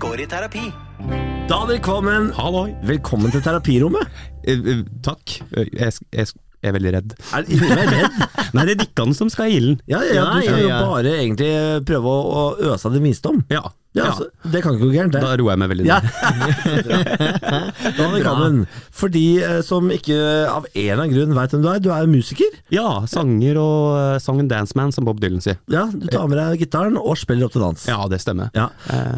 går i terapi. Daniel Kvammen, Halloi. velkommen til terapirommet. Eh, eh, takk. Eh, Jeg, jeg, jeg er veldig redd. Er du er redd? Nei, det er Dikkan som skal i ilden. Ja, ja, ja, du skal Ja, jo bare egentlig prøve å, å øse av din visdom. Ja. Ja, ja. altså, det kan ikke gå gærent, det. Da roer jeg meg veldig Ja. ned. Kvammen, for de eh, som ikke av en eller annen grunn veit hvem du er, du er jo musiker. Ja, sanger og uh, song and dance man, som Bob Dylan sier. Ja, Du tar med deg gitaren og spiller opp til dans. Ja, det stemmer. Ja.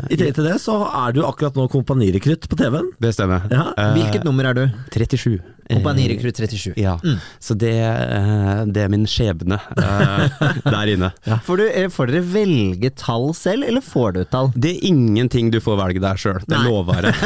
I tillegg til det så er du akkurat nå kompanirekrutt på TV-en. Det stemmer. Ja. Eh, Hvilket nummer er du? 37. Kompanirekrutt 37. Ja, så det, eh, det er min skjebne eh, der inne. Får, du, eh, får dere velge tall selv, eller får du et tall? Det er ingenting du får velge der sjøl, det lover jeg.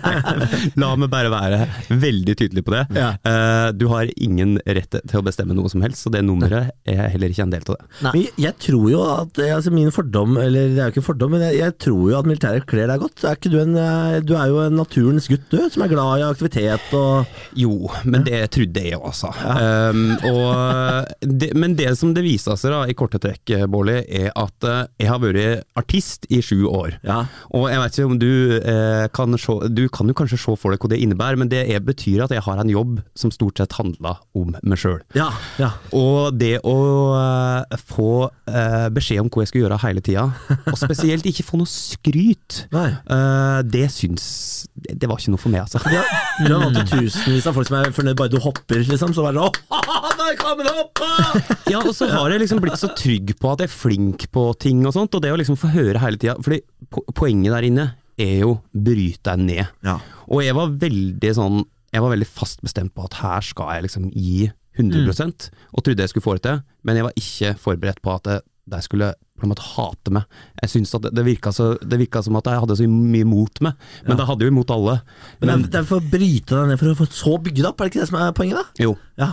La meg bare være veldig tydelig på det. Ja. Uh, Du har ingen rett til å bestemme noe som helst, så det nummeret er heller ikke en del av det. Men jeg, jeg tror jo at eh, altså Min fordom, eller det er jo ikke fordom, men jeg, jeg tror jo at militæret kler deg godt. Er ikke du, en, eh, du er jo en naturens gutt, du, som er glad i aktivitet og Jo, men det trodde jeg jo, altså. Um, og det, men det som det viser seg da, i korte trekk, Bårli, er at jeg har vært artist i sju år. Ja. Og jeg vet ikke om du eh, kan se Du kan jo kanskje se for deg hva det innebærer, men det er, betyr at jeg har en jobb som stort sett handler om meg sjøl. Ja, ja. Og det å eh, få eh, beskjed om hva jeg skal gjøre hele tida, og spesielt ikke få noe skryt, eh, det syns det, det var ikke noe for meg, altså. Ja, du har vant tusenvis av folk som er fornøyd bare du hopper, liksom. Så bare sånn Åh, der kommer det opp! ah!» Ja, og så har jeg liksom blitt så trygg på at jeg er flink på ting og sånt, og det å liksom få høre hele tida Fordi po poenget der inne er jo bryte deg ned. Ja. Og jeg var veldig sånn Jeg var veldig fast bestemt på at her skal jeg liksom gi 100% og trodde jeg skulle få det til, men jeg var ikke forberedt på at det, de skulle på en måte hate meg. Jeg synes at det, det, virka så, det virka som at jeg hadde så mye mot meg, men det hadde jo imot alle. Men Men det er for å bryte deg ned for å få så bygd opp, er det ikke det som er poenget, da? jo, Ja.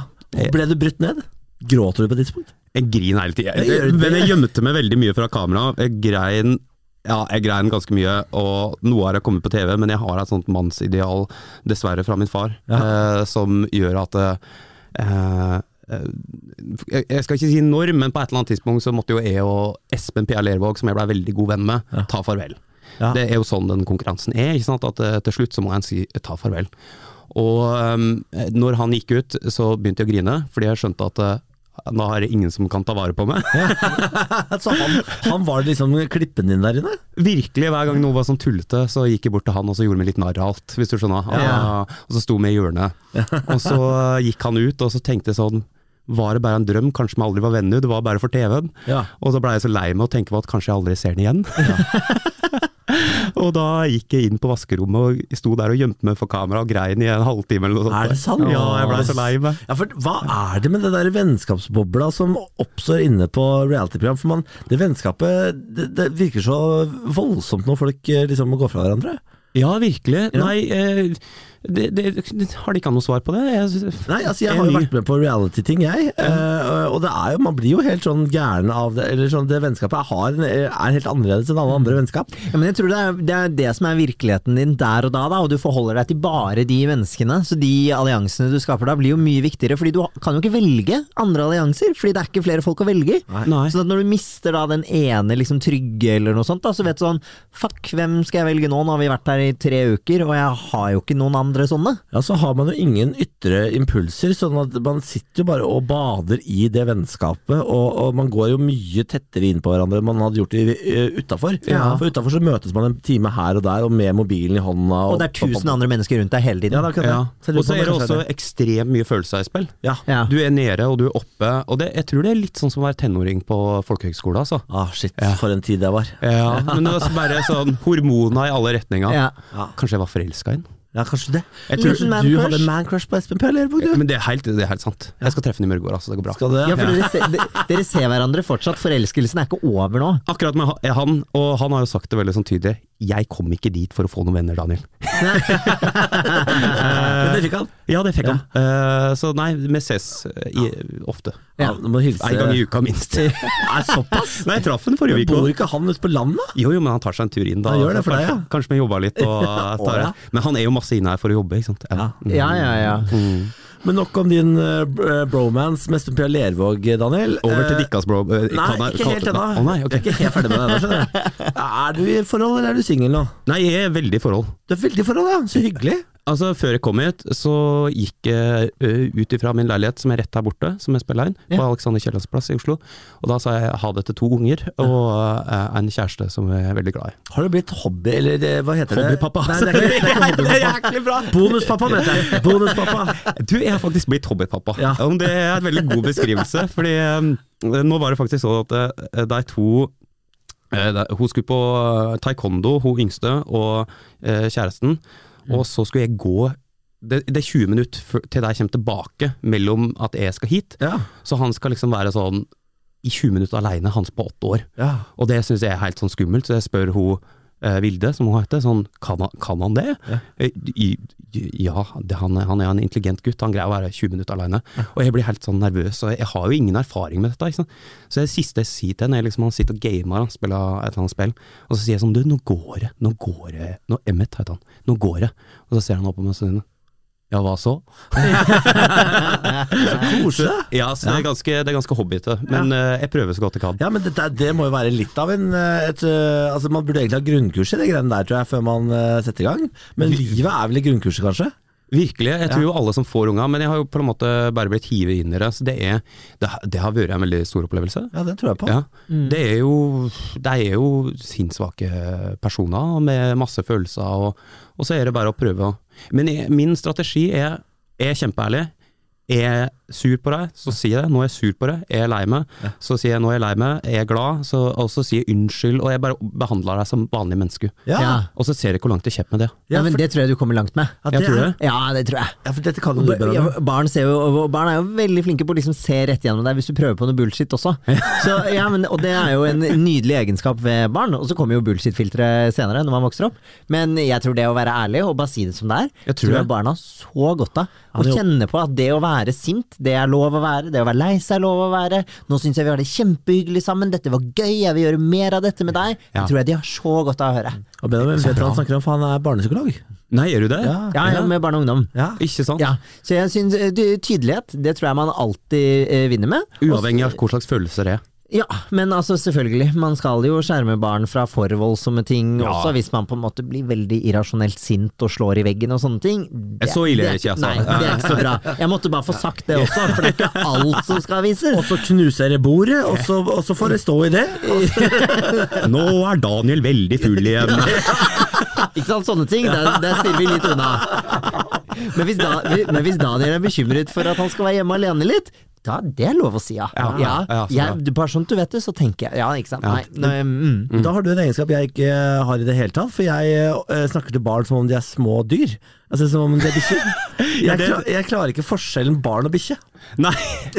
Ble du brutt ned? Gråter du på et tidspunkt? Jeg griner hele tida. Men jeg gjemte meg veldig mye fra kamera. Jeg grein ja, jeg grein ganske mye, og noe har jeg kommet på TV, men jeg har et sånt mannsideal, dessverre fra min far, eh, som gjør at eh, eh, jeg skal ikke si når, men på et eller annet tidspunkt så måtte jo jeg og Espen Pia Lervåg, som jeg blei veldig god venn med, ta farvel. Ja. Det er jo sånn den konkurransen er, ikke sant? at eh, til slutt så må en si ta farvel. Og um, når han gikk ut, så begynte jeg å grine, fordi jeg skjønte at da er det ingen som kan ta vare på meg. Så han, han var liksom klippen din der inne? Virkelig, hver gang noe var sånn tullete, så gikk jeg bort til han og så gjorde meg litt narr av alt, hvis du skjønner. Ja. Og så sto vi i hjørnet. Og så gikk han ut, og så tenkte jeg sånn var det bare en drøm? Kanskje vi aldri var venner, det var bare for TV-en. Ja. Og så blei jeg så lei meg og tenke på at kanskje jeg aldri ser den igjen. og da gikk jeg inn på vaskerommet og sto der og gjemte meg for kamera og grein i en halvtime eller noe sånt. Er det sant? Ja, jeg blei så lei meg. Ja, for Hva er det med det der vennskapsbobla som oppstår inne på reality-program? For man, Det vennskapet det, det virker så voldsomt når folk eh, liksom må gå fra hverandre. Ja, virkelig. Ja. Nei, eh, det, det, det, har de ikke noe svar på det? Jeg, Nei, altså Jeg har jo vært med på reality-ting, jeg. eh, og det er jo, man blir jo helt sånn gæren av det. Eller sånn, Det vennskapet jeg har, er helt annerledes enn alle andre vennskap. Ja, men jeg tror det er, det er det som er virkeligheten din der og da, da, og du forholder deg til bare de menneskene. Så de alliansene du skaper da, blir jo mye viktigere, fordi du kan jo ikke velge andre allianser, fordi det er ikke flere folk å velge i. Nei. Så at når du mister da den ene liksom trygge eller noe sånt, da, så vet du sånn Fuck, hvem skal jeg velge nå? Nå har vi vært her i tre uker, og jeg har jo ikke noen andre sånne. Ja, Så har man jo ingen ytre impulser, sånn at man sitter jo bare og bader i det vennskapet. Og, og man går jo mye tettere inn på hverandre enn man hadde gjort utafor. Ja. For utafor så møtes man en time her og der, og med mobilen i hånda. Og det er tusen andre mennesker rundt deg hele tiden. Ja, det er akkurat det. Ja. Og så er det også ekstremt mye følelser i spill. Ja. Ja. Du er nede og du er oppe, og det, jeg tror det er litt sånn som å være tenåring på folkehøgskole, altså. Ah, shit, Ja. for en tid det var. Ja, men det var bare sånn hormoner i alle retninger. Ja. Kanskje jeg var forelska i den? Ja, kanskje det. Jeg tror- Kanskje du hadde man crush på Espen P. Lervåg, du? Men det er helt, det er helt sant. Jeg skal treffe den i morgen, altså. Det går bra. Skal det? Ja, for dere, ser, de- dere ser hverandre fortsatt. Forelskelsen er ikke over nå. Akkurat med han, og han har jo sagt det veldig sånn tydelig. Jeg kom ikke dit for å få noen venner, Daniel. Men det fikk han. Ja, det fikk han. Uh, så nei, vi ses eh, i, ofte. Ja, du må hilse. En gang i uka, minst. nei, såpass? Nei, jeg traff han forrige uke. Bor ikke han ute på landet? Jo, jo, men han tar seg en tur inn da. Han gjør det for deg, ja. kanskje vi jobba litt og tar det. Men han er jo masse inn her for å jobbe, ikke sant. Ja. Mm. Ja, ja, ja. Mm. Men nok om din uh, bromance med Espen Pia Lervåg, Daniel. Over til Eh, Dikkas bro. Uh, Nei, jeg- ikke helt ennå. Oh, nei, ok. Jeg er ikke helt ferdig med det ennå, skjønner du. Er du i forhold, eller er du singel nå? Nei, jeg er veldig i forhold. Du er veldig i forhold, ja. Så hyggelig. Altså, Før jeg kom hit, så gikk jeg ut ifra min leilighet, som er rett her borte, som jeg spiller inn, på Ja. Alexander Kiellands plass i Oslo. Og da sa jeg ha det til to unger, og uh, en kjæreste som jeg er veldig glad i. Har du blitt hobby, eller eh, hva heter det? Hobbypappa. Nei, det er ikke, det er ikke hobbypappa. Bonuspappa, mente jeg. Bonuspappa. Du, jeg har faktisk blitt hobbypappa. Ja. Det er en veldig god beskrivelse. fordi um, nå var det faktisk sånn at de to Hun skulle på taekwondo, hun yngste, og kjæresten. Og så skulle jeg gå det, det er 20 minutter til jeg kommer tilbake mellom at jeg skal hit. Ja. Så han skal liksom være sånn i 20 minutter alene, hans på åtte år. ja. Og det syns jeg er helt sånn skummelt, så jeg spør hun eh, Vilde, som hun heter, sånn kan han, kan han det? Ja. Eh, i- Ja, det, han, han er en intelligent gutt, han greier å være 20 minutter alene. Og jeg blir helt sånn nervøs, og jeg har jo ingen erfaring med dette. Ikke sant? Så det siste jeg sier til henne, er liksom han sitter og gamer, han spiller et eller annet spill, og så sier jeg sånn du, nå går det, nå går det, nå, Emmet heter han, nå går det. Og så ser han opp på meg og sier ja, hva så? Koselig. Ja, så det er ganske, det er ganske hobbyete, men eh, jeg prøver så godt jeg kan. Ja, men det, det må jo være litt av en eh, et, eh, Altså Man burde egentlig ha grunnkurs i det greiene der, tror jeg, før man setter i gang. Men livet er vel i grunnkurset, kanskje? Virkelig. Jeg tror jo alle som får unger, men jeg har jo på en måte bare blitt hivet inn i det. Så det, er, det, det har vært en veldig stor opplevelse. Ja, det tror jeg på. Ja. Det er jo, de er jo sinnssvake personer med masse følelser, og, og så er det bare å prøve. å- Men jeg, min strategi er, er kjempeærlig. Jeg sur på deg, så si det. nå er jeg sur på deg, er jeg lei meg, så sier jeg nå er jeg lei meg, er jeg glad, så, og så sier jeg unnskyld, og jeg bare behandler deg som vanlig menneske. Ja, Ja. Og så ser jeg hvor langt jeg kommer med det. Ja, men for, Det tror jeg du kommer langt med. ja, Jeg tror jeg. det. Ja, det tror jeg. Ja, for dette kan du bedre. ja, barn, ser jo, barn er jo veldig flinke på å liksom se rett gjennom deg hvis du prøver på noe bullshit også. Så, ja, men, og det er jo en nydelig egenskap ved barn. Og så kommer jo bullshit-filteret senere, når man vokser opp. Men jeg tror det å være ærlig og bare si det som det er, Jeg tror tror jeg barna så godt av. Å det kjenne på at det å være sint, det er lov å være. Det å være lei seg er lov å være. Nå syns jeg vi har det kjempehyggelig sammen. Dette var gøy, jeg vil gjøre mer av dette med deg. Ja. Det tror jeg de har så godt av å høre. Og Benjamin vet hva han snakker om, for han er barnepsykolog. Nei, gjør du det? Ja. Ja, ja, med barn og ungdom. Ja. Ikke sant? Ja, så jeg synes eh, Tydelighet, det tror jeg man alltid eh, vinner med. Uavhengig av hva slags følelser det er. Ja, men altså selvfølgelig, man skal jo skjerme barn fra for voldsomme ting Ja. også, hvis man på en måte blir veldig irrasjonelt sint og slår i veggen og sånne ting. Det, Så ille er det ikke, altså. Nei, det er ikke så bra. Jeg måtte bare få sagt det også, for det er ikke alt som skal vises. Og så knuser jeg bordet, og så, og så får det stå i det. Nå er Daniel veldig full igjen. Ikke sant, sånne ting, der, der stiller vi litt unna. Men hvis, da, men hvis Daniel er bekymret for at han skal være hjemme alene litt, da det er lov å si ja. Ja, ja, ja, så jeg, bare sånn du vet det, så tenker jeg Ja, ikke sant. Ja. Nei, nei mm. Da har du en egenskap jeg ikke har i det hele tatt, for jeg uh, snakker til barn som om de er små dyr. Altså som om de er bikkjer. Jeg, klar, jeg klarer ikke forskjellen barn og bikkje. Nei.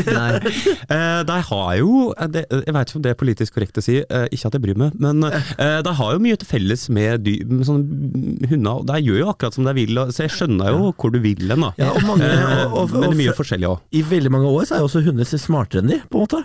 Nei. Uh, de har jo eh, det, Jeg vet ikke om det er politisk korrekt å si, uh, ikke at jeg bryr meg, men uh, de har jo mye til felles med dy, med sånne hunder. De gjør jo akkurat som de vil, så jeg skjønner jo hvor du vil hen. Ja, og mange- Eh, og- og- men det mye forskjellig òg. I veldig mange år så er jo også hunder smartere enn de, på en måte.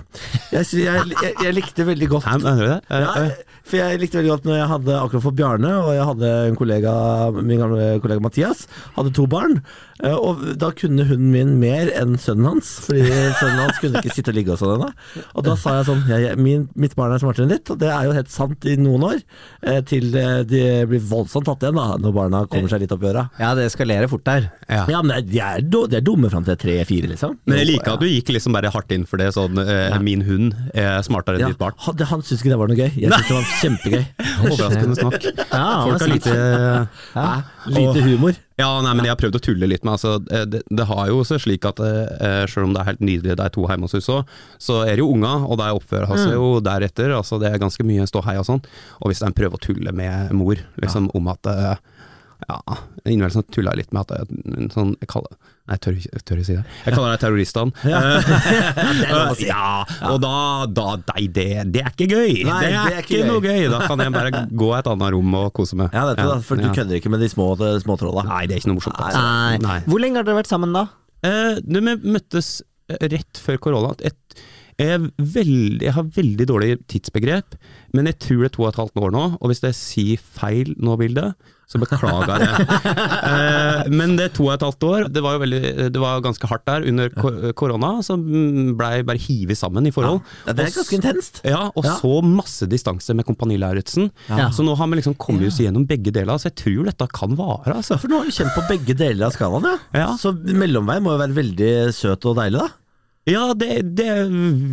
Jeg, jeg, jeg, likte veldig godt Mener du det? Eh, ja, eh, for jeg likte veldig godt når jeg hadde akkurat for Bjarne, og jeg hadde en kollega, min gamle kollega Mathias, hadde to barn. eh, Og da kunne hunden min mer enn sønnen hans, fordi sønnen hans kunne ikke sitte og ligge hos ennå. Og da sa jeg sånn jeg, jeg, min, Mitt barn er smartere enn ditt, og det er jo helt sant i noen år. eh, Til eh, de blir voldsomt tatt igjen da, når barna kommer seg litt opp i øra. Ja, det eskalerer fort der. ja. Ja, men de er, de er dumme fram til tre-fire, liksom. Men jeg liker at du gikk liksom bare hardt inn for det. sånn eh, Min hund er smartere enn Ja, ditt barn. han, han syntes ikke det var noe gøy. Jeg syntes det var kjempegøy. Overraskende snakk. Ja, Folk har lite ja. Lite humor. Ja, nei, men jeg har prøvd å tulle litt med altså, eh, det, det har jo seg slik at eh, selv om det er helt nydelig de to hjemme hos oss òg, så er det jo unger, og de oppfører seg jo deretter. altså Det er ganske mye ståhei og sånn. Og hvis de prøver å tulle med mor liksom om at eh, ja, Innimellom tuller jeg litt med at det er en sånn jeg kaller, Nei, tør, tør, jeg si det. Jeg kaller deg terroristene. Eh, ja, og da, da Nei, det, det er ikke gøy! Nei, det, er ikke noe gøy! Da kan jeg bare gå et annet rom og kose meg. Ja, du da, for du ja. kødder ikke med de små, de små trolla. Nei, det er ikke noe morsomt. Altså. Nei. Nei. Hvor lenge har dere vært sammen da? Eh, vi møttes eh, rett før korona. Et, Jeg, er veldig, jeg har veldig dårlig tidsbegrep, men jeg tror det er to og et halvt år nå. Og hvis jeg sier feil nå, Vilde, så beklager jeg. eh, men det to og et halvt år. Det var jo veldig, det var ganske hardt der under ko- korona, så blei bare hivet sammen i forhold. Ja, det er ganske intenst. Ja, og Ja. så masse distanse med Kompani Lauritzen. Ja. Så nå har vi liksom kommet oss gjennom begge deler, så jeg tror dette kan vare. Altså. For nå har du kjent på begge deler av skalaen, ja. Så mellomveien må jo være veldig søt og deilig, da. Ja, det, det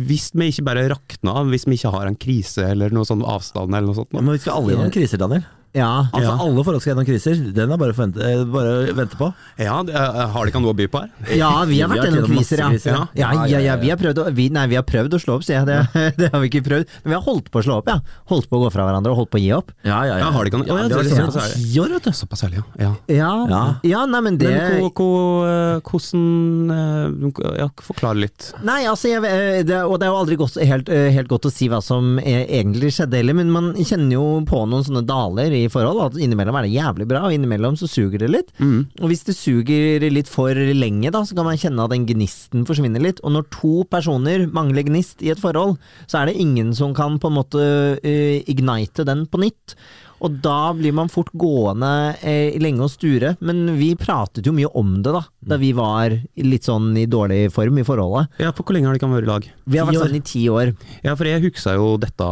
hvis vi ikke bare rakner, hvis vi ikke har en krise eller noe sånn avstand eller noe sånt. Men vi skal alle gjennom kriser, Daniel. Ja. Altså Ja. Alle forhold skal gjennom kriser. Den er bare å forvente, eh, bare å vente på. Ja, det, har de ikke noe å by på her? Ja, vi har Vi vært har gjennom kriser, ja. kriser, ja. ja. Ja, ja, ja, vi har prøvd å, vi, nei, vi har prøvd å slå opp, sier jeg. Det, det har vi ikke prøvd. Men vi har holdt på å slå opp, ja. Holdt på å gå fra hverandre og holdt på å gi opp. Ja, ja, Ja, har de ikke noe? Ja, det er liksom såpass du. Såpass ærlig, ja. ja. Ja, ja. Ja. nei, men det Men eh, hvordan eh, Ja, forklar litt. Nei, altså, jeg, eh, det, og det er jo aldri godt, helt, eh, helt godt å si hva som eh, egentlig skjedde heller, men man kjenner jo på noen sånne daler i forhold. At innimellom er det jævlig bra, og innimellom så suger det litt. Og hvis det suger litt for lenge, da, så kan man kjenne at den gnisten forsvinner litt. Og når to personer mangler gnist i et forhold, så er det ingen som kan på en måte uh, ignite den på nytt. Og da blir man fort gående eh, lenge og sture. Men vi pratet jo mye om det da, da vi var litt sånn i dårlig form i forholdet. Ja, For hvor lenge har de kan være i lag? Vi har vært sånn i ti år. Ja, for jeg huksa jo dette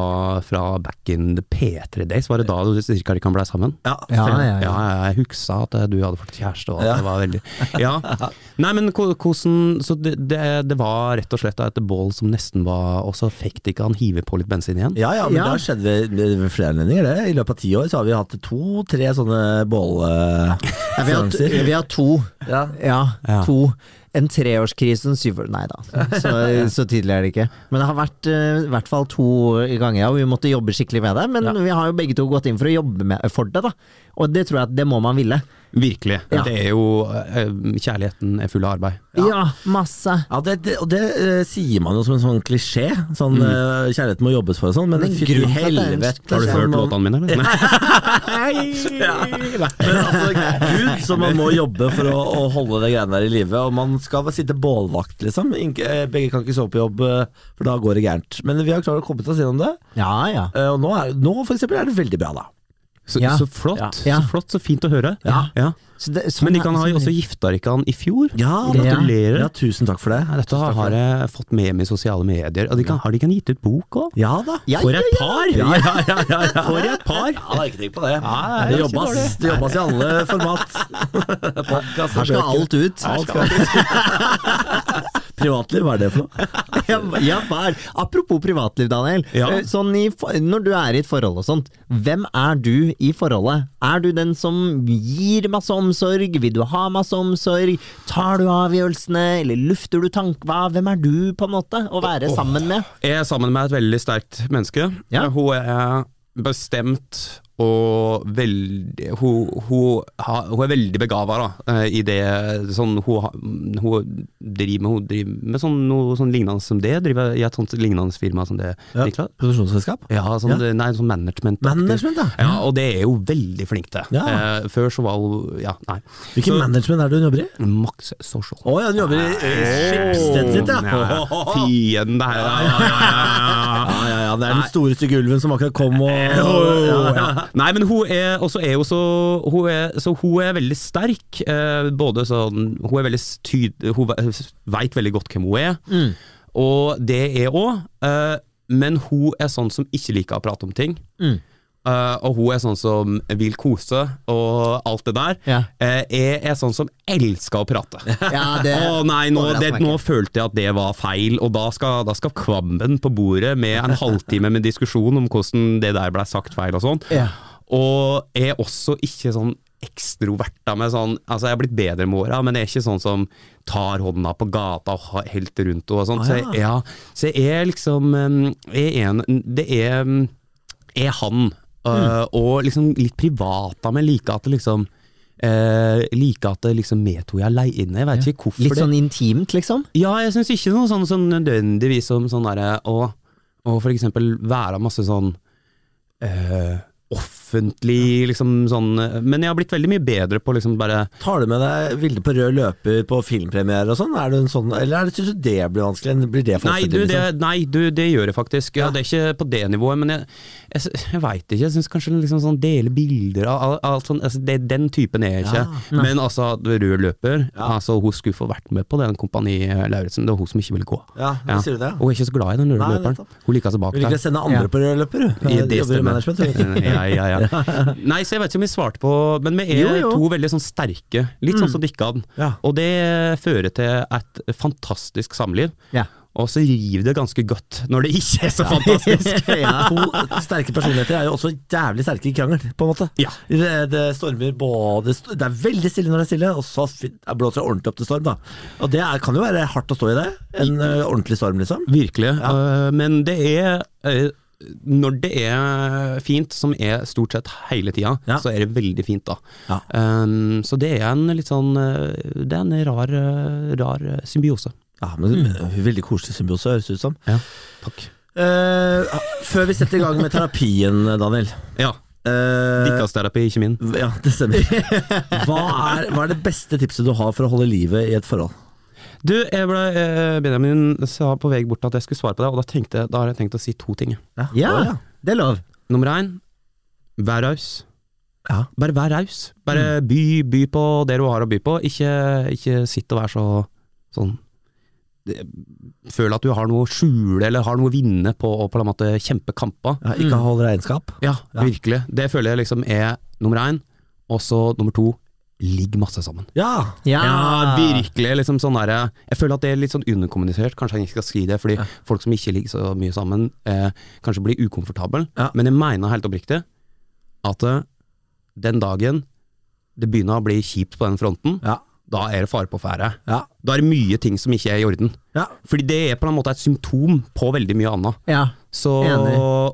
fra back in the P3 days. Var det da du cirka de kan bli sammen? Ja, Ja, ja, Ja, ja. jeg huksa at du hadde fått kjæreste, og at Ja. det var veldig Ja. Nei, men hvordan Så det, det, det var rett og slett et bål som nesten var Og så fikk det ikke han hive på litt bensin igjen? Ja, ja, men Ja. det har skjedd ved, ved flere anledninger. det. I løpet av ti år så har vi hatt to-tre sånne bål... eh, Ja, vi, har, vi har to. Ja. Ja, Ja. to. En treårskrise en syvår... Nei da, så, så tydelig er det ikke. Men det har vært uh, i hvert fall to ganger, og vi måtte jobbe skikkelig med det. Men Ja. vi har jo begge to gått inn for å jobbe med, for det, da. Og det tror jeg at det må man ville. Virkelig. Ja. Det er jo eh, Kjærligheten er full av arbeid. Ja, masse. Ja, det, det, og det uh, sier man jo som en sånn klisjé. Sånn eh, kjærlighet må jobbes for og sånn, men Men fytti helvete. Har du hørt man- låtene mine, eller? Nei. Ja. Men altså, gud, så man må jobbe for å, å holde det greiene der i live. Og man skal sitte bålvakt, liksom. Begge kan ikke sove på jobb, for da går det gærent. Men vi har klart å komme oss gjennom det. Ja, ja. Uh, Og nå, er, nå for eksempel, er det veldig bra, da. Så, Ja. så flott. Ja. Så flott, så fint å høre. Ja. Så det, sånn Men de kan ha sånn- også gifta ikke han i fjor? Ja. Gratulerer. ja, tusen takk for det. Dette har jeg fått med meg i sosiale medier. Og de kan, har de kan gitt ut bok òg? Ja da. For et par! Ja, ja, ja, ja, ja. For et par! Ja, det er ikke tenkt på det. Ja, det det, jobbes det jobbas i alle format. Podcast, Her skal alt ut. Alt skal ut. Privatliv, hva er det for noe? Ja, hva er- Apropos privatliv, Daniel. Ja. Eh, Sånn i, når du er i et forhold og sånt, hvem er du i forholdet? Er du den som gir masse omsorg? Vil du ha masse omsorg? Tar du avgjørelsene, eller lufter du tank... Hva? Hvem er du, på en måte, å være sammen med? Jeg er sammen med et veldig sterkt menneske. Ja. Hun er bestemt og veldig Hun, hun, hun er veldig begava eh, i det sånn hun, hun driver med, hun driver med sånn, noe sånn lignende som det. Driver i et sånt lignende firma som det. Ja. Niklas? Produksjonsselskap? Ja, sånn, Ja. Nei, sånn management. Management, da. Ja, og det er hun veldig flink til. Ja. Eh, før så var hun Ja, nei. Hvilken Så- management er det hun jobber i? Max Social. Å ja, hun jobber i skipsstedet Schibsted sitt, ja. Ja, Fiende her. Ja, ja, ja, ja. Ja, ja, ja, det er den store stygge ulven som akkurat kom og Ja, ja. Nei, men hun er også er jo så hun er, Så hun er veldig sterk. Eh, både sånn Hun er veldig tyd... Hun veit veldig godt hvem hun er, Mm. og det er òg. Eh, men hun er sånn som ikke liker å prate om ting. Mm. Eh, og hun er sånn som vil kose og alt det der. Ja. Uh, jeg er sånn som elsker å prate. Ja, det Å nei, nå, det, nå følte jeg at det var feil, og da skal, da skal kvammen på bordet med en halvtime med diskusjon om hvordan det der blei sagt feil og sånn. Ja. Og jeg er også ikke sånn ekstrovert av med sånn Altså, jeg har blitt bedre med åra, men jeg er ikke sånn som tar hånda på gata og helt rundt henne og sånn. Ah, Så, ja. jeg, ja, så jeg er liksom Jeg er en Det er, er han. Mm. uh, Og liksom litt privat av meg. Liker at det liksom uh, like at det liksom med to er aleine. Jeg vet ikke hvorfor Litt det sånn intimt, liksom? ja, jeg syns ikke noe sånn, sånn nødvendigvis som sånn derre å, å for eksempel være masse sånn eh, offentlig liksom sånn Men jeg har blitt veldig mye bedre på liksom bare Tar du med deg Vilde på rød løper på filmpremiere og sånn? Er du en sånn eller er det- syns du det blir vanskelig? Blir det for Nei, du, offentlig, det, liksom? nei du, det gjør jeg faktisk. Ja, Ja. Det er ikke på det nivået, men jeg, jeg, jeg veit ikke. Jeg syns kanskje liksom sånn dele bilder av al- alt sånn altså, det, Den typen er jeg ikke. Ja, men altså, rød løper altså, Hun skulle få vært med på den Kompani Lauritzen, det var hun som ikke ville gå. Ja, Ja. sier du det? Hun er ikke så glad i den røde løperen. Hun liker seg bak der. Hun liker å sende andre på rød løper, du. Jeg det stemmer. Ja, ja, ja. Nei, så jeg vet ikke om vi svarte på Men vi er Jo, jo. to veldig sånn sterke, litt sånn som Dikkan. Ja. Og det fører til et fantastisk samliv. Ja. Og så river det ganske godt når det ikke er så fantastisk. ja. To sterke personligheter er jo også jævlig sterke i krangel, på en måte. Ja. Det, det stormer både Det er veldig stille når det er stille, og så blåser det ordentlig opp til storm, da. Og det er, kan jo være hardt å stå i det. En ø, ordentlig storm, liksom. Virkelig. øh, men det er øh, Når det er fint, som er stort sett hele tida, Ja. så er det veldig fint, da. Ja. Um, så det er en litt sånn øh, Det er en rar, øh, rar øh, symbiose. Ja, men Veldig koselig symbiose, høres det ut som. Ja, takk. Uh, før vi setter i gang med terapien, Daniel Ja. eh, Dikkasterapi, ikke min. Ja, det stemmer. Hva er, hva er det beste tipset du har for å holde livet i et forhold? Du, jeg ble, eh, Benjamin sa på vei bort at jeg skulle svare på det, og da, tenkte, da har jeg tenkt å si to ting. Ja, ja. det er lov. Nummer én, vær raus. Ja. Bare vær raus. Bare by, by på det du har å by på. Ikke, ikke sitt og vær så sånn Føl at du har noe å skjule eller har noe å vinne på å på en måte kjempe kamper. Ja, ikke holde regnskap? Ja, Ja. virkelig. Det føler jeg liksom er nummer én. Og så nummer to, ligg masse sammen. Ja! Ja, virkelig. Liksom sånn der, jeg føler at det er litt sånn underkommunisert. Kanskje jeg ikke skal si det, fordi folk som ikke ligger så mye sammen, eh, kanskje blir ukomfortable. Ja. Men jeg mener helt oppriktig at eh, den dagen det begynner å bli kjipt på den fronten, Ja. Da er det fare på ferde. Ja. Da er det mye ting som ikke er i orden. ja. Fordi det er på en måte et symptom på veldig mye annet. Ja. Så,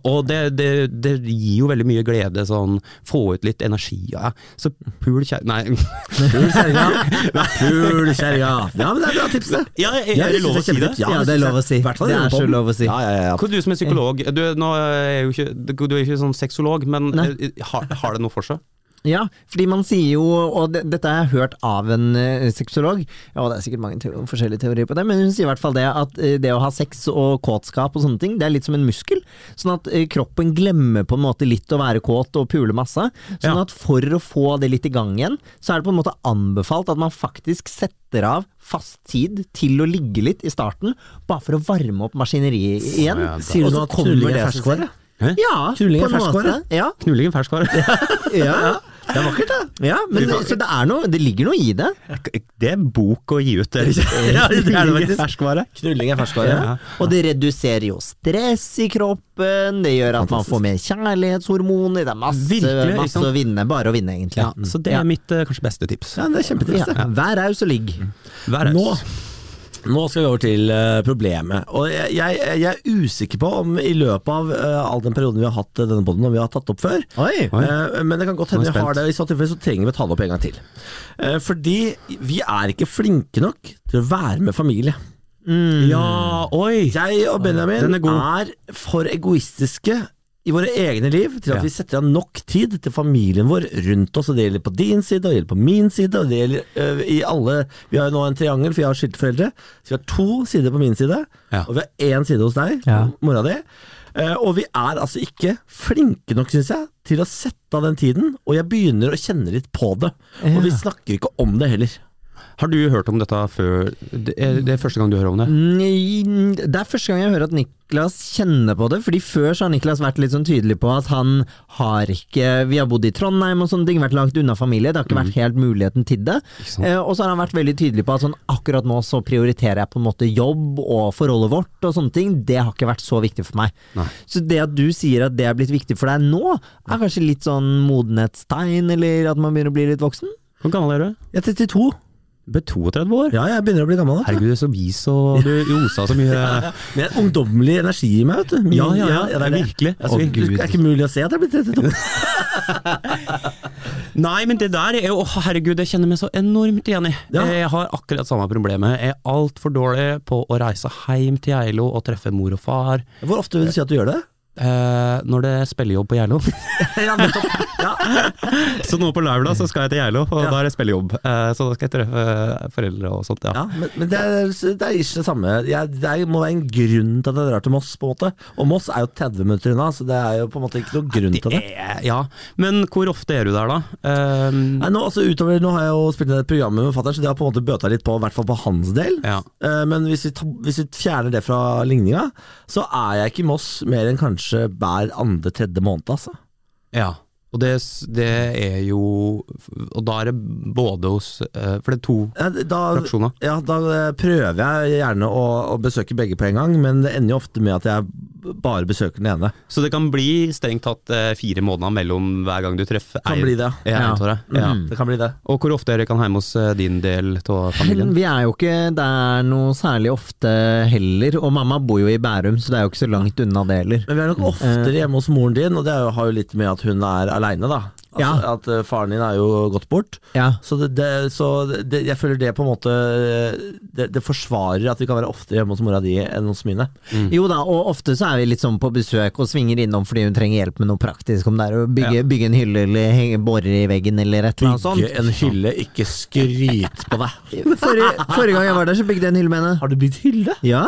og det, det, det gir jo veldig mye glede, sånn få ut litt energi. Ja. Så pul kjære... Nei. Pul kjerringa! Pul kjerringa! Ja, men det er bra tips, det. Ja, er, Ja, er det lov å si det? Ja, det er lov å si. Det er så lov å si. Ja, ja, ja. Hva, du som er psykolog, du, nå er jo ikke, du er ikke sånn sexolog, men eh, har, har det noe for seg? Ja, fordi man sier jo, og det, dette har jeg hørt av en uh, sexolog, og det er sikkert mange teori, forskjellige teorier på det, men hun sier i hvert fall det at uh, det å ha sex og kåtskap og sånne ting, det er litt som en muskel. Sånn at uh, kroppen glemmer på en måte litt å være kåt og pule masse. Sånn Ja. at for å få det litt i gang igjen, så er det på en måte anbefalt at man faktisk setter av fast tid til å ligge litt i starten, bare for å varme opp maskineriet igjen. Ja, Sier du nå at knulling er ferskvare? Ja, på en ferskvare? måte. Ja, Knulling er ferskvare. ja, Det er vakkert, da. ja, men så det noe, det ligger noe i det. Det er bok å gi ut, det. ja, det er det faktisk. Ferskvare. Knulling er ferskvare. Ja. Og det reduserer jo stress i kroppen, det gjør at man får mer kjærlighetshormoner, det er masse, Virkelig, masse å vinne. Bare å vinne, egentlig. Ja, så det er mitt eh, kanskje beste tips. Ja, det er kjempetips, Ja. Vær raus og ligg. Vær raus. Nå, nå skal vi over til eh, problemet. Og jeg, jeg, jeg er usikker på om i løpet av uh, all den perioden vi har hatt eh, denne poden, om vi har tatt opp før. Oi! Oi. Uh, men det kan godt hende vi har det. I så tilfelle så trenger vi å ta det opp en gang til. Uh, fordi vi er ikke flinke nok til å være med familie. Ja, oi! Jeg og Benjamin er er for egoistiske i våre egne liv til at vi setter av nok tid til familien vår rundt oss. Og det gjelder på din side, og det gjelder på min side, og det gjelder øh, i alle Vi har jo nå en triangel, for jeg har skilte foreldre. Så vi har to sider på min side, og vi har én side hos deg, mora di. Eh, og vi er altså ikke flinke nok, syns jeg, til å sette av den tiden. Og jeg begynner å kjenne litt på det. Og vi snakker ikke om det heller. Har du hørt om dette før? Det er, det er første gang du hører om det? Mm, Det er første gang jeg hører at Niklas kjenner på det, fordi før så har Niklas vært litt sånn tydelig på at han har ikke Vi har bodd i Trondheim og sånne ting, vært langt unna familie, det har ikke vært helt muligheten til det. Eh, og så har han vært veldig tydelig på at sånn akkurat nå så prioriterer jeg på en måte jobb og forholdet vårt og sånne ting, det har ikke vært så viktig for meg. Nei. Så det at du sier at det er blitt viktig for deg nå, er kanskje litt sånn modenhetstegn, eller at man begynner å bli litt voksen? Hvor gammel er du? Jeg er 32. Er 32 år? Ja, jeg begynner å bli gammel. Herregud, er så vis og du osa så mye. Men det er ungdommelig energi i meg, vet du. Min- Ja, ja, ja, det er det. virkelig. Altså, det Gud. er ikke mulig å se at jeg er blitt 32. Nei, men det der er jo Å, herregud, jeg kjenner meg så enormt igjen i. Ja. Jeg har akkurat samme problemet. Jeg er altfor dårlig på å reise hjem til Geilo og treffe mor og far. Hvor ofte vil du si at du gjør det? Eh, når det er spillejobb på Geilo. ja. Ja. så nå på lørdag så skal jeg til Geilo, og Ja. da er det spillejobb. Uh, så da skal jeg treffe foreldre og sånt, ja. Ja, men, men det, er, det er ikke det samme. Jeg, det er, må være en grunn til at jeg drar til Moss, på en måte. Og Moss er jo 30 minutter unna, så det er jo på en måte ikke noen grunn til det. Eh, ja. Men hvor ofte er du der, da? Uh, Nei, nå, altså, utover, nå har jeg jo spilt inn et program med fatter'n, så det har på en måte bøta litt på, i hvert fall på hans del. ja. Eh, Men hvis vi, ta, hvis vi fjerner det fra ligninga, så er jeg ikke i Moss mer enn kanskje hver andre-tredje måned, altså. ja. Og det, det er jo Og da er det både hos eh, For det er to Ja, Da, fraksjoner. ja, da eh, prøver jeg gjerne å, å besøke begge på en gang, men det ender jo ofte med at jeg bare besøker den ene. Så det kan bli strengt tatt eh, fire måneder mellom hver gang du treffer Kan bli det. Ja. Ja. Ja. Mm, Det kan bli det. Og hvor ofte er det kan hjemme hos din del av familien? Vi er jo ikke der noe særlig ofte heller, og mamma bor jo i Bærum, så det er jo ikke så langt unna det heller. Men vi er nok oftere hjemme hos moren din, og det har jo litt med at hun er aleine, da. Altså, Ja. At eh, faren din er jo gått bort. Ja, Så, det, det, så det, jeg føler det på en måte det, forsvarer at vi kan være oftere hjemme hos mora di enn hos mine. Jo da, og ofte så er vi litt sånn på besøk og svinger innom fordi hun trenger hjelp med noe praktisk, om det er å bygge, bygge en hylle eller henge borer i veggen eller et eller annet Bygge en hylle, ikke skryt på deg. Forrige, forrige gang jeg var der, så bygde jeg en hylle med henne. Har du bygd hylle? Ja,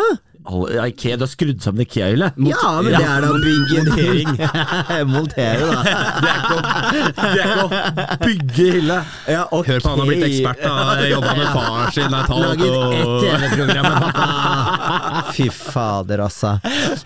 Ikea, du har skrudd sammen Ikea-hylle. ja men det er da bygge Montering. Montere, da. Det er ikke å, bygge hylle. Ja, okay. Hør på han har blitt ekspert, da. Jobba med far sin, Laget ett TV-program med pappa. Fy fader, altså.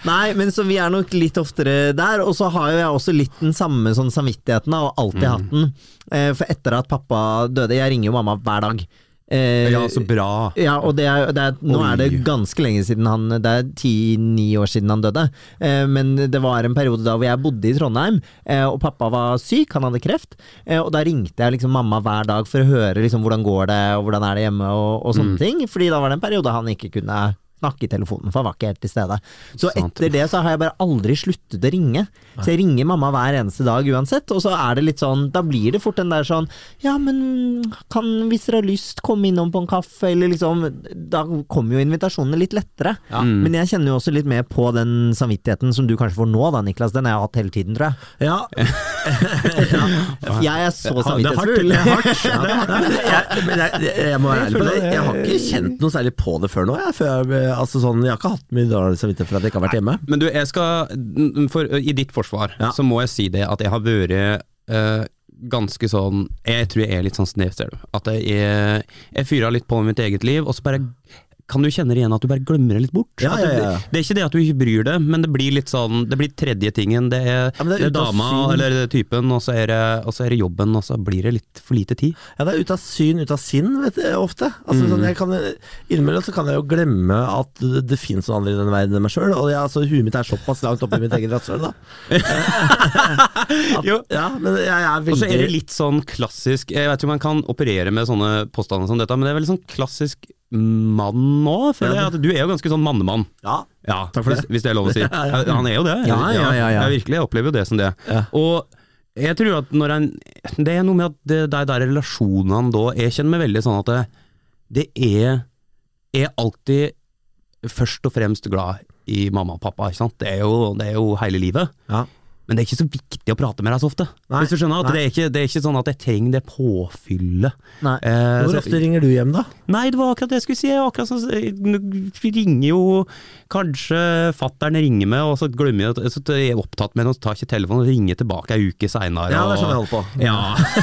Nei, men så vi er nok litt oftere der. Og så har jo jeg også litt den samme sånn samvittigheten, da, og alltid hatt den. Eh, For etter at pappa døde Jeg ringer jo mamma hver dag. Eh, Ja, så bra. Ja, og det er, det er, nå Oi. er det ganske lenge siden han Det er ti-ni år siden han døde. Eh, men det var en periode da hvor jeg bodde i Trondheim, eh, og pappa var syk, han hadde kreft. Eh, og da ringte jeg liksom mamma hver dag for å høre liksom hvordan går det, og hvordan er det hjemme, og, og sånne ting. Fordi da var det en periode han ikke kunne snakke i telefonen, for han var ikke helt til stede. Så etter det så har jeg bare aldri sluttet å ringe. Så jeg ringer mamma hver eneste dag uansett, og så er det litt sånn Da blir det fort den der sånn Ja, men kan, hvis dere har lyst, komme innom på en kaffe, eller liksom Da kommer jo invitasjonene litt lettere. Mm. Men jeg kjenner jo også litt mer på den samvittigheten som du kanskje får nå, da, Niklas. Den har jeg hatt hele tiden, tror jeg. Ja, Jeg er så Det er hardt, det er hardt. Ja, det er hardt. jeg, jeg, jeg, jeg må være ærlig på det. Jeg har ikke kjent noe særlig på det før nå. Jeg, før jeg, altså sånn, jeg har ikke hatt mye dårlig samvittighet for at jeg ikke har vært hjemme. Men du, jeg skal for, I ditt forsvar Ja. så må jeg si det at jeg har vært uh, ganske sånn Jeg tror jeg er litt sånn snevsel. At jeg, jeg fyrer litt på med mitt eget liv, og så bare kan du kjenne det igjen at du bare glemmer det litt bort? Ja, ja, det, ja. det er ikke det at du ikke bryr deg, men det blir litt sånn Det blir tredje tingen. Det er, Ja, det er, det er dama syn. eller er typen, og så er, det, og så er det jobben, og så blir det litt for lite tid. Ja, det er ut av syn, ut av sinn, vet du, ofte. Altså, sånn, jeg kan, innimellom så kan jeg jo glemme at det, det finnes noen andre i denne verden enn meg sjøl. Og jeg, altså, huet mitt er såpass langt oppi mitt eget rasshøl, da. At, Jo. ja, men jeg er veldig Og så er det litt sånn klassisk Jeg vet ikke om man kan operere med sånne påstander som dette, men det er veldig sånn klassisk mann nå, føler jeg. At du er jo ganske sånn mannemann. Ja. Ja, Takk for det. hvis det er lov å si. Han er jo det. Ja, ja, ja, ja. Jeg virkelig opplever jo det som det. Og jeg tror at når en Det er noe med at det, de der relasjonene da Jeg kjenner meg veldig sånn at det, det er er alltid først og fremst glad i mamma og pappa, ikke sant. Det er jo, det er jo hele livet. Ja. Men det er ikke så viktig å prate med deg så ofte. Nei, Hvis du skjønner at det er, ikke, det er ikke sånn at jeg trenger det påfyllet. Nei. Eh, Hvor så- ofte ringer du hjem, da? Nei, det var akkurat det jeg skulle si. Akkurat sånn, ringer jo Kanskje fattern ringer med, og så glemmer jeg så jeg er opptatt med noe, tar ikke telefonen og ringer tilbake ei uke seinere. Ja, det er sånn jeg holder på. Ja.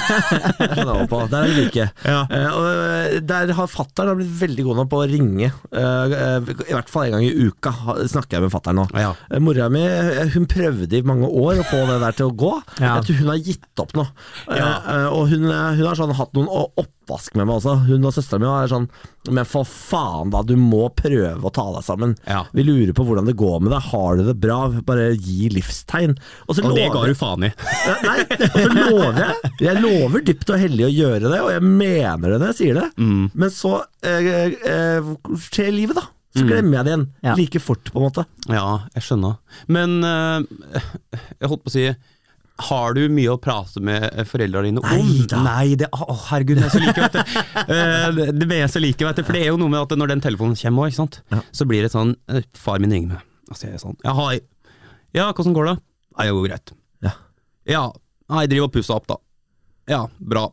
Det er sånn jeg holder på. Der er vi like. Ja. Eh, eh, der har fattern blitt veldig god nå på å ringe. Eh, I hvert fall en gang i uka snakker jeg med fattern nå. Ja. Eh, Mora mi hun prøvde i mange år å få det der til å gå. Ja. Jeg tror hun har gitt opp nå. Ja. Uh, og hun, eh, hun har sånn hatt noen oppvask med meg også. Hun og søstera mi er sånn Men for faen, da. Du må prøve å ta deg sammen. Ja. Vi lurer på hvordan det går med deg. Har du det bra? Bare gi livstegn. Og, så Og det ga du faen i. Nei, og så lover jeg. Jeg lover dypt og hellig å gjøre det, og jeg mener det når jeg sier det. Mm. Men så eh, eh, skjer livet, da. Så glemmer jeg det igjen. Ja. Like fort, på en måte. Ja, jeg skjønner. Men eh, jeg holdt på å si har du mye å prate med foreldrene dine om? Nei da. Nei, det, å herregud, vi er så like, vet du. Eh, det- det jeg så like, vet du. For det er jo noe med at når den telefonen kommer òg, Ja. så blir det sånn eh, Far min ringer meg, og så er sånn Ja, hei. Ja, hvordan går det? Nei, det går greit. Ja. Ja, jeg driver og pusser opp, da. Ja, bra.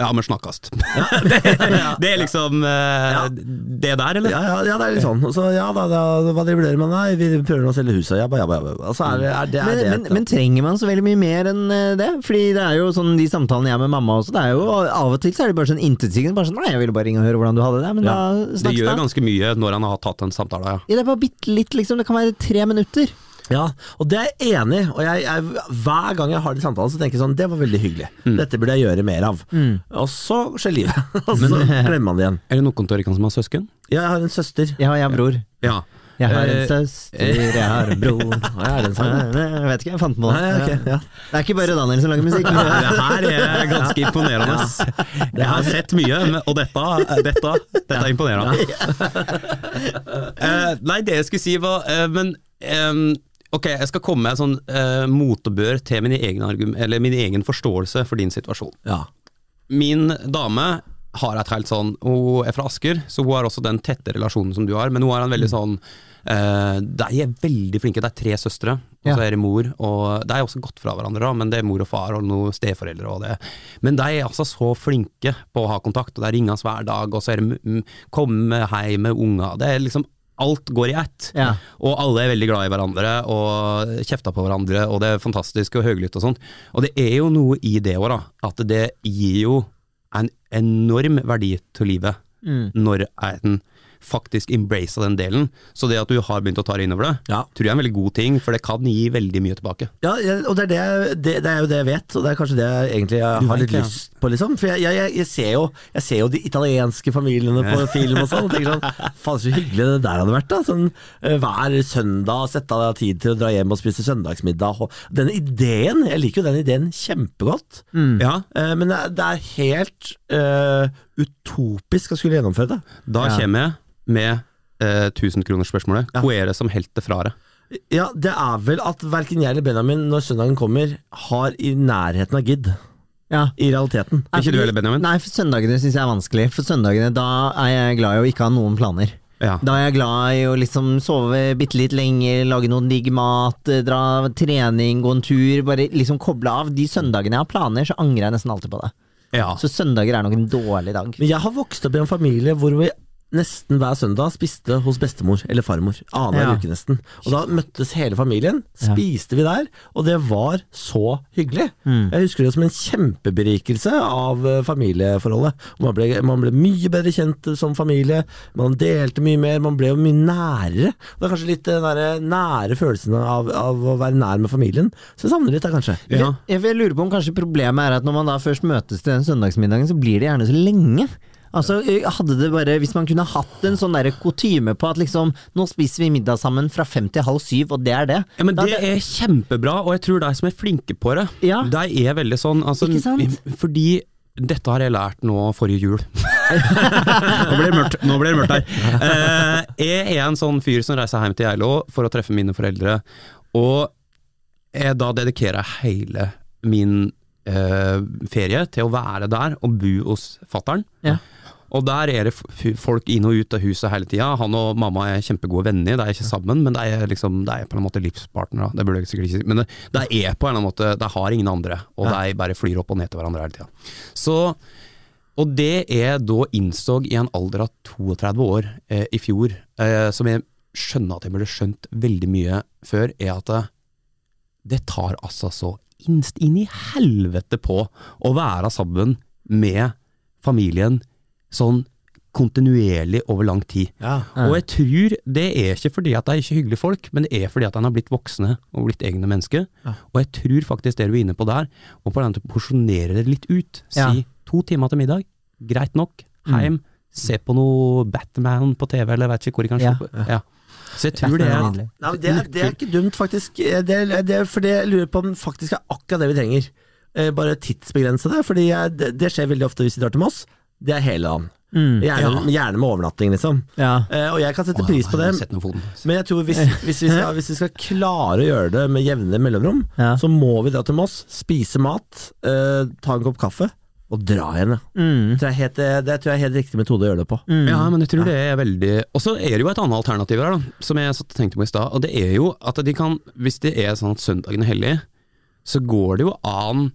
Ja, men snakkast. det, det er liksom ja. det der, eller? Ja, ja, ja, det er litt sånn. Så, ja da, da, hva driver dere med? Nei, vi prøver å selge huset. Jabba, jabba, jabba. Altså, så er det, er det, er Men, det men, men trenger man så veldig mye mer enn eh, det? Fordi det er jo sånn de samtalene jeg har med mamma også, det er jo av og til så er det bare sånn intetsigende. Bare sånn 'nei, jeg ville bare ringe og høre hvordan du hadde det', men Ja. da Det Det gjør da. ganske mye når han har tatt en samtale, ja. Ja, det er bare bitte litt, liksom. Det kan være tre minutter. Ja, og det er jeg enig i. Og jeg, jeg, hver gang jeg har de samtalene, så tenker jeg sånn Det var veldig hyggelig. Dette burde jeg gjøre mer av. Og så skjer livet. og så glemmer man det igjen. Er det noen av dere som har søsken? Ja, jeg har en søster. Ja, jeg har bror. Ja. Jeg har en Eh, søster, jeg har en bror jeg er den sammen. Jeg vet ikke, jeg fant på Nei, det. ja. Det er ikke bare Daniel som lager musikk. Det her er ganske imponerende. Jeg har sett mye, og dette, dette, dette er imponerende. Eh, nei, det jeg skulle si var eh, Men ehm, ok, jeg skal komme med en sånn uh, motebør til min egen, min egen forståelse for din situasjon. Ja. Min dame har et helt sånn Hun er fra Asker, så hun har også den tette relasjonen som du har, men hun har en veldig sånn uh, De er veldig flinke, det er tre søstre, og så er det mor. Og De er også gått fra hverandre, da, men det er mor og far og noen steforeldre. Og det. Men de er altså så flinke på å ha kontakt, og de ringes hver dag, og så er det mm, komme hjem med unger. Det er liksom Alt går i ett. Ja. Og alle er veldig glad i hverandre og kjefter på hverandre, og det er fantastisk og høylytt og sånt. Og det er jo noe i det òg, da. At det gir jo en enorm verdi til livet Mm. når en faktisk embrace den delen. Så det at du har begynt å ta det innover det, Ja. tror jeg er en veldig god ting, for det kan gi veldig mye tilbake. Ja, og det er, det, det, det er jo det jeg vet, og det er kanskje det jeg egentlig jeg har litt lyst på, liksom. For jeg, jeg, jeg, jeg, ser jo, jeg ser jo de italienske familiene på film og sånn, og tenker sånn Faen, så hyggelig det der hadde vært, da. Sånn, eh, hver søndag sette av tid til å dra hjem og spise søndagsmiddag. Og denne ideen, jeg liker jo den ideen kjempegodt, Ja, eh, men det er, er helt uh, utopisk å skulle gjennomføre det. da Ja. kommer jeg med eh, 1000-kronersspørsmålet. Ja. Hvor er det som helter fra det? Ja, det er vel at verken jeg eller Benjamin, når søndagen kommer, har i nærheten av gidd. Ja. I realiteten. Er Ikke du eller heller, Benjamin? Nei, for søndagene syns jeg er vanskelig. For søndagene da er jeg glad i å ikke ha noen planer. Ja. Da er jeg glad i å liksom sove bitte litt lenger, lage noen digg mat, eh, dra trening, gå en tur. Bare liksom koble av. De søndagene jeg har planer, så angrer jeg nesten alltid på det. ja. Så søndager er nok en dårlig dag. Men jeg har vokst opp i en familie hvor vi nesten hver søndag spiste hos bestemor eller farmor. Annenhver Ja. uke nesten. Og da møttes hele familien, Ja. spiste vi der, og det var så hyggelig. Mm. Jeg husker det som en kjempeberikelse av eh, familieforholdet. Man ble, man ble mye bedre kjent som familie, man delte mye mer, man ble jo mye nærere. Det er kanskje litt den der nære følelsen av, av å være nær med familien. Så jeg savner litt da, kanskje. Ja. Jeg, jeg lurer på om kanskje problemet er at når man da først møtes til den søndagsmiddagen, så blir det gjerne så lenge. Altså, hadde det bare, Hvis man kunne hatt en sånn kutyme på at liksom Nå spiser vi middag sammen fra fem til halv syv, og det er det. Ja, men Det hadde- er kjempebra, og jeg tror de som er flinke på det, Ja. de er veldig sånn altså, Ikke sant? Fordi dette har jeg lært nå forrige jul. nå blir det mørkt, nå blir det mørkt her. Eh, jeg er en sånn fyr som reiser hjem til Geilo for å treffe mine foreldre, og jeg da dedikerer hele min eh, ferie til å være der og bo hos fattern. Ja. Og der er det folk inn og ut av huset hele tida. Han og mamma er kjempegode venner, de er ikke sammen, men de er, liksom, de er på en måte livspartnere. Det burde jeg sikkert ikke si, men det de er på en eller annen måte De har ingen andre, og de bare flyr opp og ned til hverandre hele tida. Så og det jeg da innså i en alder av 32 år eh, i fjor, eh, som jeg skjønner at jeg burde skjønt veldig mye før, er at det, det tar altså så innst inn i helvete på å være sammen med familien sånn kontinuerlig over lang tid. Ja. Og jeg tror det er ikke fordi at de er ikke hyggelige folk, men det er fordi at de har blitt voksne og blitt egne mennesker. Ja. Og jeg tror faktisk det du er inne på der, og på den måten porsjonere det litt ut. Si Ja. to timer til middag, greit nok. Heim, se på noe Batman på TV, eller vet ikke hvor de kan. Ja. Så jeg tror det er. Nei, det, er- det er ikke dumt, faktisk. Det, er- det, er- for det jeg lurer på om faktisk er akkurat det vi trenger. Eh, bare tidsbegrense det, for det, det skjer veldig ofte hvis vi drar til Moss. Det er hele dagen. Mm. Gjerne, gjerne med overnatting, liksom. Ja. Eh, og jeg kan sette pris på det, foten. men jeg tror hvis, hvis, vi skal, hvis vi skal klare å gjøre det med jevne mellomrom, Ja. så må vi dra til Moss, spise mat, eh, ta en kopp kaffe, Og dra igjen. Mm. Det, er helt, det tror jeg er helt riktig metode å gjøre det på. Ja, men jeg tror det er veldig Og så er det jo et annet alternativ her, da, som jeg satt og tenkte på i stad. Og det er jo at de kan, hvis det er sånn at søndagen er hellig, så går det jo an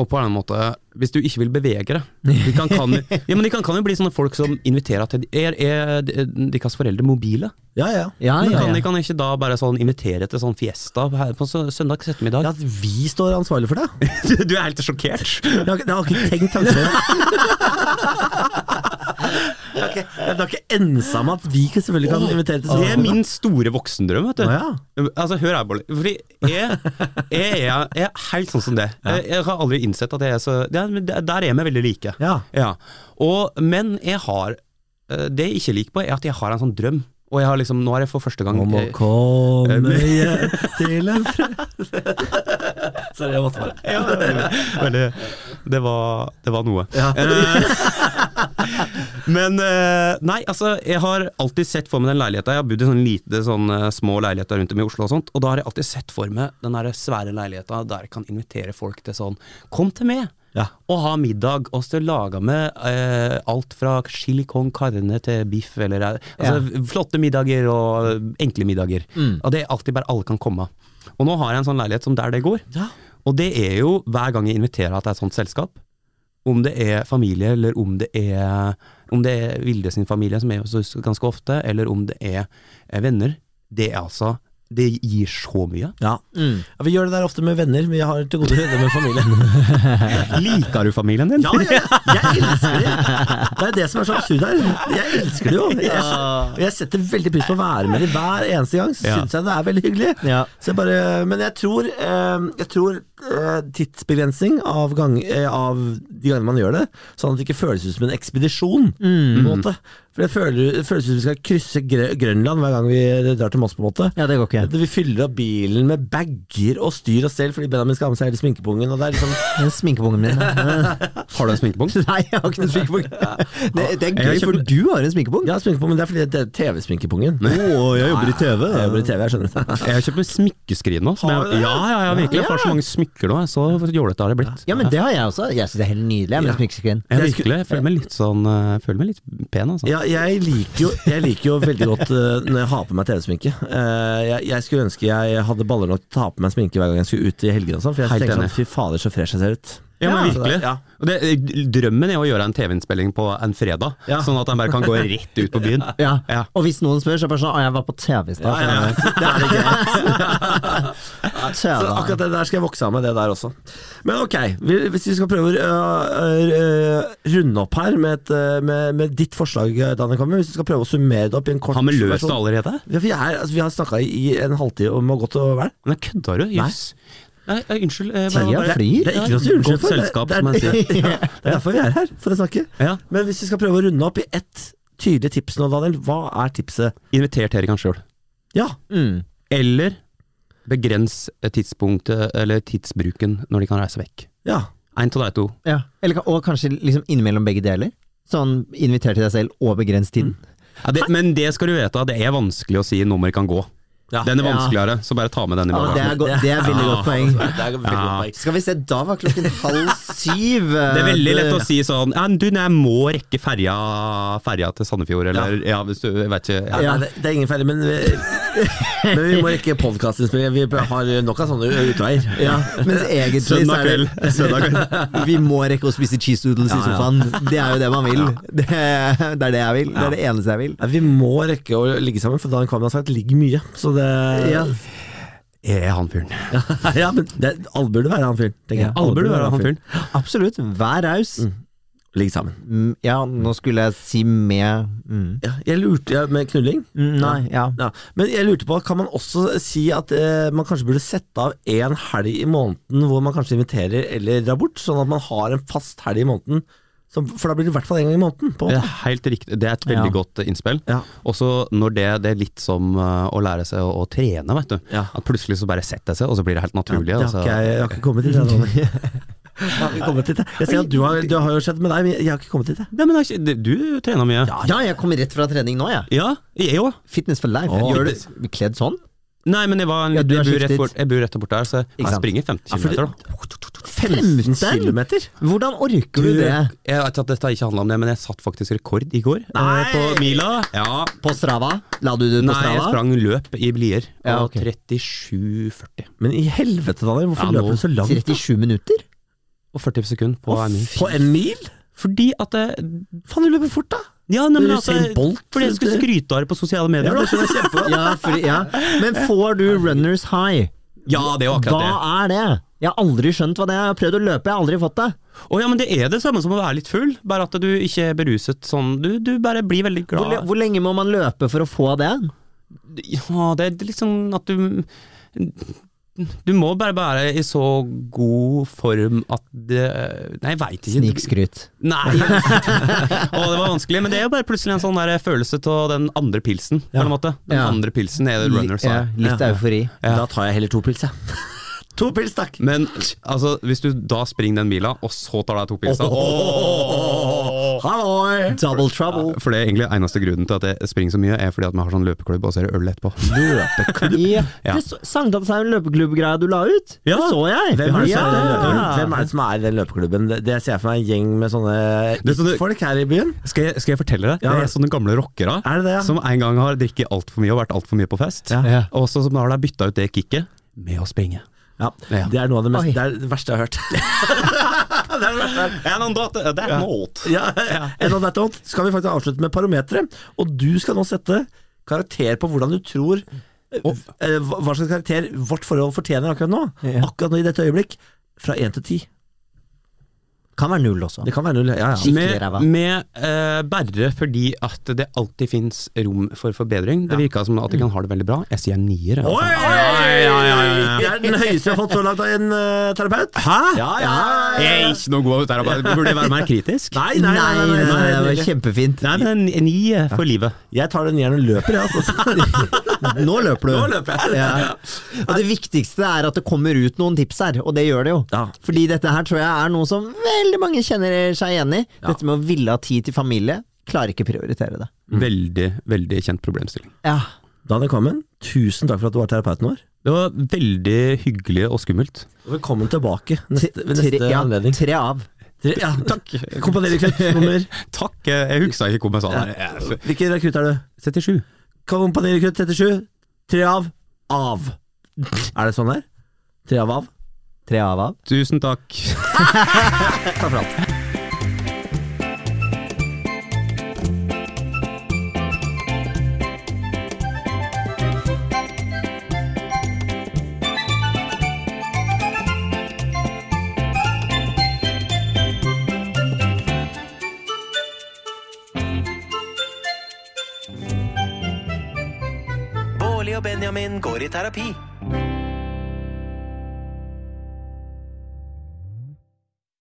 og på en måte, hvis du ikke vil bevege deg De kan, kan, ja, men de kan, kan jo bli sånne folk som inviterer til Er, er deres foreldre mobile? Ja, ja. Ja, ja, kan de kan ikke da bare sånn invitere til sånn fiesta her på søndag ettermiddag? Ja, At vi står ansvarlig for det? Du er helt sjokkert? Jeg har, ikke- jeg har ikke tenkt tanken. på har ikke, jeg har ikke ensa med at vi selvfølgelig kan invitere til Det er min store voksendrøm, vet du. Ah, ja. Altså, hør her, Bolle. Fordi jeg, jeg, jeg er helt sånn som det. Jeg, jeg har aldri innsett at jeg er så ja, Der er vi veldig like. Ja. Og, men jeg har eh, Det jeg ikke liker på, er at jeg har en sånn drøm. Og jeg har liksom, nå har jeg for første gang Om å eh, komme hjem til en fred Sorry, jeg måtte bare ja, veldig, det, var, det var noe. Ja. Men eh, nei, altså jeg har alltid sett for meg den leiligheta. Jeg har bodd i sånne lite sånne små leiligheter rundt om i Oslo og sånt, og da har jeg alltid sett for meg den der svære leiligheta der jeg kan invitere folk til sånn Kom til meg! Ja. Og ha middag, og så laga med eh, alt fra chili con carne til biff, eller altså, ja. flotte middager og enkle middager. Og det er alltid bare alle kan komme. Og nå har jeg en sånn leilighet som der det går. Ja. Og det er jo hver gang jeg inviterer at det er et sånt selskap, om det er familie, eller om det er, om det er Vilde sin familie, som er ganske ofte, eller om det er eh, venner, det er altså Det gir så mye. Ja. Mm. ja, Vi gjør det der ofte med venner, Vi har til gode venner med familien. Liker du familien din? Ja, ja, jeg elsker det! Det er det som er så absurd her. Jeg elsker det jo. Jeg, jeg setter veldig pris på å være med dem hver eneste gang. Så syns jeg det er veldig hyggelig. Så jeg bare, men jeg tror, eh, jeg tror tidsbegrensning av, gang, eh, av de gangene man gjør det, sånn at det ikke føles ut som en ekspedisjon. På en måte. For det føles, det føles ut som vi skal krysse Grønland hver gang vi drar til Moss. på en måte ja, det går ikke. Vi fyller opp bilen med bager og styr og stell fordi Benjamin skal ha med seg hele sminkepungen. Og det er liksom sminkepungen min. Har du en sminkepung? Nei, jeg har ikke en sminkepung. Det, det er Jeg har gøy, for du har en sminkepung. Ja, sminkepung, men det er fordi det er TV-sminkepungen. Å, jeg jobber i TV. Jeg jobber i TV, jeg skjønner. Jeg har kjøpt meg smykkeskrin nå. Som jeg, ja, ja, ja, virkelig. Jeg får så mange smykker nå. Så jålete har det blitt. Ja, men det har jeg også. Jeg syns det er helt nydelig jeg, med Ja. sminkeskrin. Ja, Jeg virkelig. Jeg føler meg litt sånn eh, Jeg føler meg litt pen, altså. Ja, jeg, liker jo, jeg liker jo veldig godt eh, når jeg har på meg TV-sminke. Eh, jeg, jeg skulle ønske jeg hadde baller nok til å ta på meg sminke hver gang jeg skulle ut i helgene. og sånn, For jeg Helt tenker sånn, fy fader, så fresh jeg ser ut. Ja, men virkelig. Ja. Det, drømmen er å gjøre en TV-innspilling på en fredag, Ja. sånn at den bare kan gå rett ut på byen. Ja. Ja. Og hvis noen spør, så er det bare sånn Å, jeg var på TV i stad. Ja, ja, ja. Det er det greit. Så akkurat det der skal jeg vokse av med, det der også. Men ok, hvis vi skal prøve å øh, øh, runde opp her med, et, øh, med, med ditt forslag, Daniel Kammer, hvis vi skal prøve å summere det opp i en kort Har vi løst det allerede? Ja, vi, er, altså, vi har snakka i en halvtime om å godt og vel. Men kødder du? Jøss. Nei, eh, unnskyld. eh, Tida bare- flyr. Det er ikke noe å si unnskyld Godt for. Selskap, det er- som man sier. Det er derfor vi er her, for å snakke. Ja. Men hvis vi skal prøve å runde opp i ett tydelig tips nå, Daniel, hva er tipset? Inviter Terikan sjøl. Ja, Mm. Eller begrens tidspunktet, eller tidsbruken, når de kan reise vekk. ja. En av de to. Ja. Eller, ka- og kanskje liksom innimellom begge deler. Sånn inviter til deg selv og begrens tiden. Ja, det, men det skal du vite, det er vanskelig å si når man kan gå. Ja. Den er Ja. vanskeligere, så bare ta med den i Ja, det, er go det er veldig godt poeng. Det er veldig Ja. godt poeng. Skal vi se, da var klokken halv syv. Det er veldig lett å si sånn ja, Du, nei, jeg må rekke ferja, ferja til Sandefjord, eller ja, hvis du jeg vet ikke ja. Ja, nei, det, det er ingen feil, men vi, men vi må rekke podkastinnspilling. Vi har nok av sånne utveier. Ja, mens egentlig så Søndag er kveld. det Søndag kveld. Vi må rekke å spise cheese doodles i ja. sofaen. Det er jo det man vil. Det, er det jeg vil. Det er det eneste jeg vil. Vi må rekke å ligge sammen, for Dan Kvam har sagt 'ligg mye'. Så det Ja. Er han fyren? ja, men det, alle burde være han fyren, Ja. Alle burde være han fyren. Absolutt. Vær raus. Ligg sammen. Mm, Ja, nå skulle jeg si med mm. Ja, jeg lurte ja, med knulling. Mm, Nei, ja. Ja, men jeg lurte på, kan man også si at eh, man kanskje burde sette av en helg i måneden hvor man kanskje inviterer eller drar bort, sånn at man har en fast helg i måneden? For da blir det i hvert fall en gang i måneden. På Det er helt riktig. Det er et veldig Ja. godt eh, innspill. Ja. Også når det, det er litt som eh, å lære seg å, å trene, vet du. Ja. At plutselig så bare setter jeg seg, og så blir det helt naturlig. det har ikke jeg, jeg har ikke kommet til det. jeg har ikke kommet dit. jeg. Jeg ser at du har, du har jo skjedd med deg, men jeg har ikke kommet dit. jeg. Nei, men det- du trener mye. Ja, jeg kommer rett fra trening nå, jeg. Ja, jeg òg. Fitness for life. Åh. Gjør du kledd sånn? Nei, men jeg, var en, Ja, du jeg, har bor rett skiftet. bort, jeg bor rett bort der, så Ikke jeg sant? springer 50 Ja, for km. det- 15 kilometer? Hvordan orker du det? Jeg vet at dette ikke handla om det, men jeg satt faktisk rekord i går. eh, Nei! På mila. Ja. På Strava? La du det på Nei, jeg Strava? sprang løp i blier. Ja, ok. 37,40. Men i helvete, Daniel, hvorfor Ja, nå- løper du så langt? 37 minutter? Og 40 sekunder på en mil. På en mil? Fordi at det, Faen, du løper fort, da! Ja, nei, men altså, Bolt, fordi jeg skulle skryte av det på sosiale medier. Ja, da. det jeg. Ja, fordi, ja. Men får du runners high? Ja, det var akkurat det. Hva er det? Jeg har aldri skjønt hva det er. Jeg har prøvd å løpe, jeg har aldri fått det. Oh, ja, men det er det samme som å være litt full, bare at du ikke er beruset sånn. Du, du bare blir veldig glad. hvor lenge må man løpe for å få det? Ja, det er sånn at du Du må bare være i så god form at det Nei, jeg veit ikke. Snikskryt. Nei! og det var vanskelig, men det er jo bare plutselig en sånn der følelse av den andre pilsen, på en måte. Den Ja. andre pilsen er det runners Ja, litt Ja. eufori. Ja. Da tar jeg heller to pils, jeg. To pils, takk! Men altså, hvis du da springer den mila, og så tar deg to pilser Halloi! Double trouble. For det er egentlig eneste grunnen til at jeg springer så mye, er fordi at vi har sånn løpeklubb, og så er det øl etterpå. Løpeklubb? Ja. Ja. Sankthanshaugen løpeklubb-greia du la ut, Ja. det så jeg. Hvem er, det er Ja. Hvem er det som er i den løpeklubben? Det, det ser jeg for meg en gjeng med sånne Det sånne- folk her i byen. Skal jeg, skal jeg fortelle deg? Ja. Det er sånne gamle rockere Er det det, ja? som en gang har drikket altfor mye og vært altfor mye på fest. Ja. Ja. Og så som har de bytta ut det kicket med å springe. Ja, Ja. Det er noe av det, mest, det, er det verste jeg har hørt. det er det verste er not. Ja, that note skal vi faktisk avslutte med parometeret. Og du skal nå sette karakter på hvordan du tror eh, eh, hva hva slags karakter vårt forhold fortjener akkurat nå. Ja. Akkurat nå i dette øyeblikk. Fra én til ti. Kan være null også. Det kan være null. Ja, ja. Skikkelig Med, ræva. med uh, bare fordi at det alltid fins rom for forbedring. Det virka som at de kan ha det veldig bra. Jeg sier nier. altså. Oi! Det er den høyeste jeg har fått så langt av en uh, terapeut. Hæ? Ja, ja. Jeg er ikke noe god terapeut. Burde jeg være mer kritisk? Nei, nei, nei. nei, nei, det var kjempefint. Nei, men en ni for livet. Jeg tar den nieren og løper, jeg. Altså. Nå løper du. Nå løper jeg. Ja. Og det viktigste er at det kommer ut noen tips her, og det gjør det jo. Ja. Fordi dette her tror jeg er noe som veldig mange kjenner seg igjen i. Dette med å ville ha tid til familie. Klarer ikke prioritere det. Veldig, veldig kjent problemstilling. Ja. Daniel Kammen, tusen takk for at du var terapeuten vår. Det var veldig hyggelig og skummelt. Velkommen tilbake neste, ved Tre, neste ja, anledning. tre av. Tre, ja, takk. Kompanierrekrutt nummer Takk, jeg huska ikke hva jeg sa det. Hvilken rekrutt er du? 77. Kompanierrekrutt 37. Tre av av. Er det sånn der? Tre av av? Tre av av. Tusen takk. Takk for alt. Benjamin går i terapi.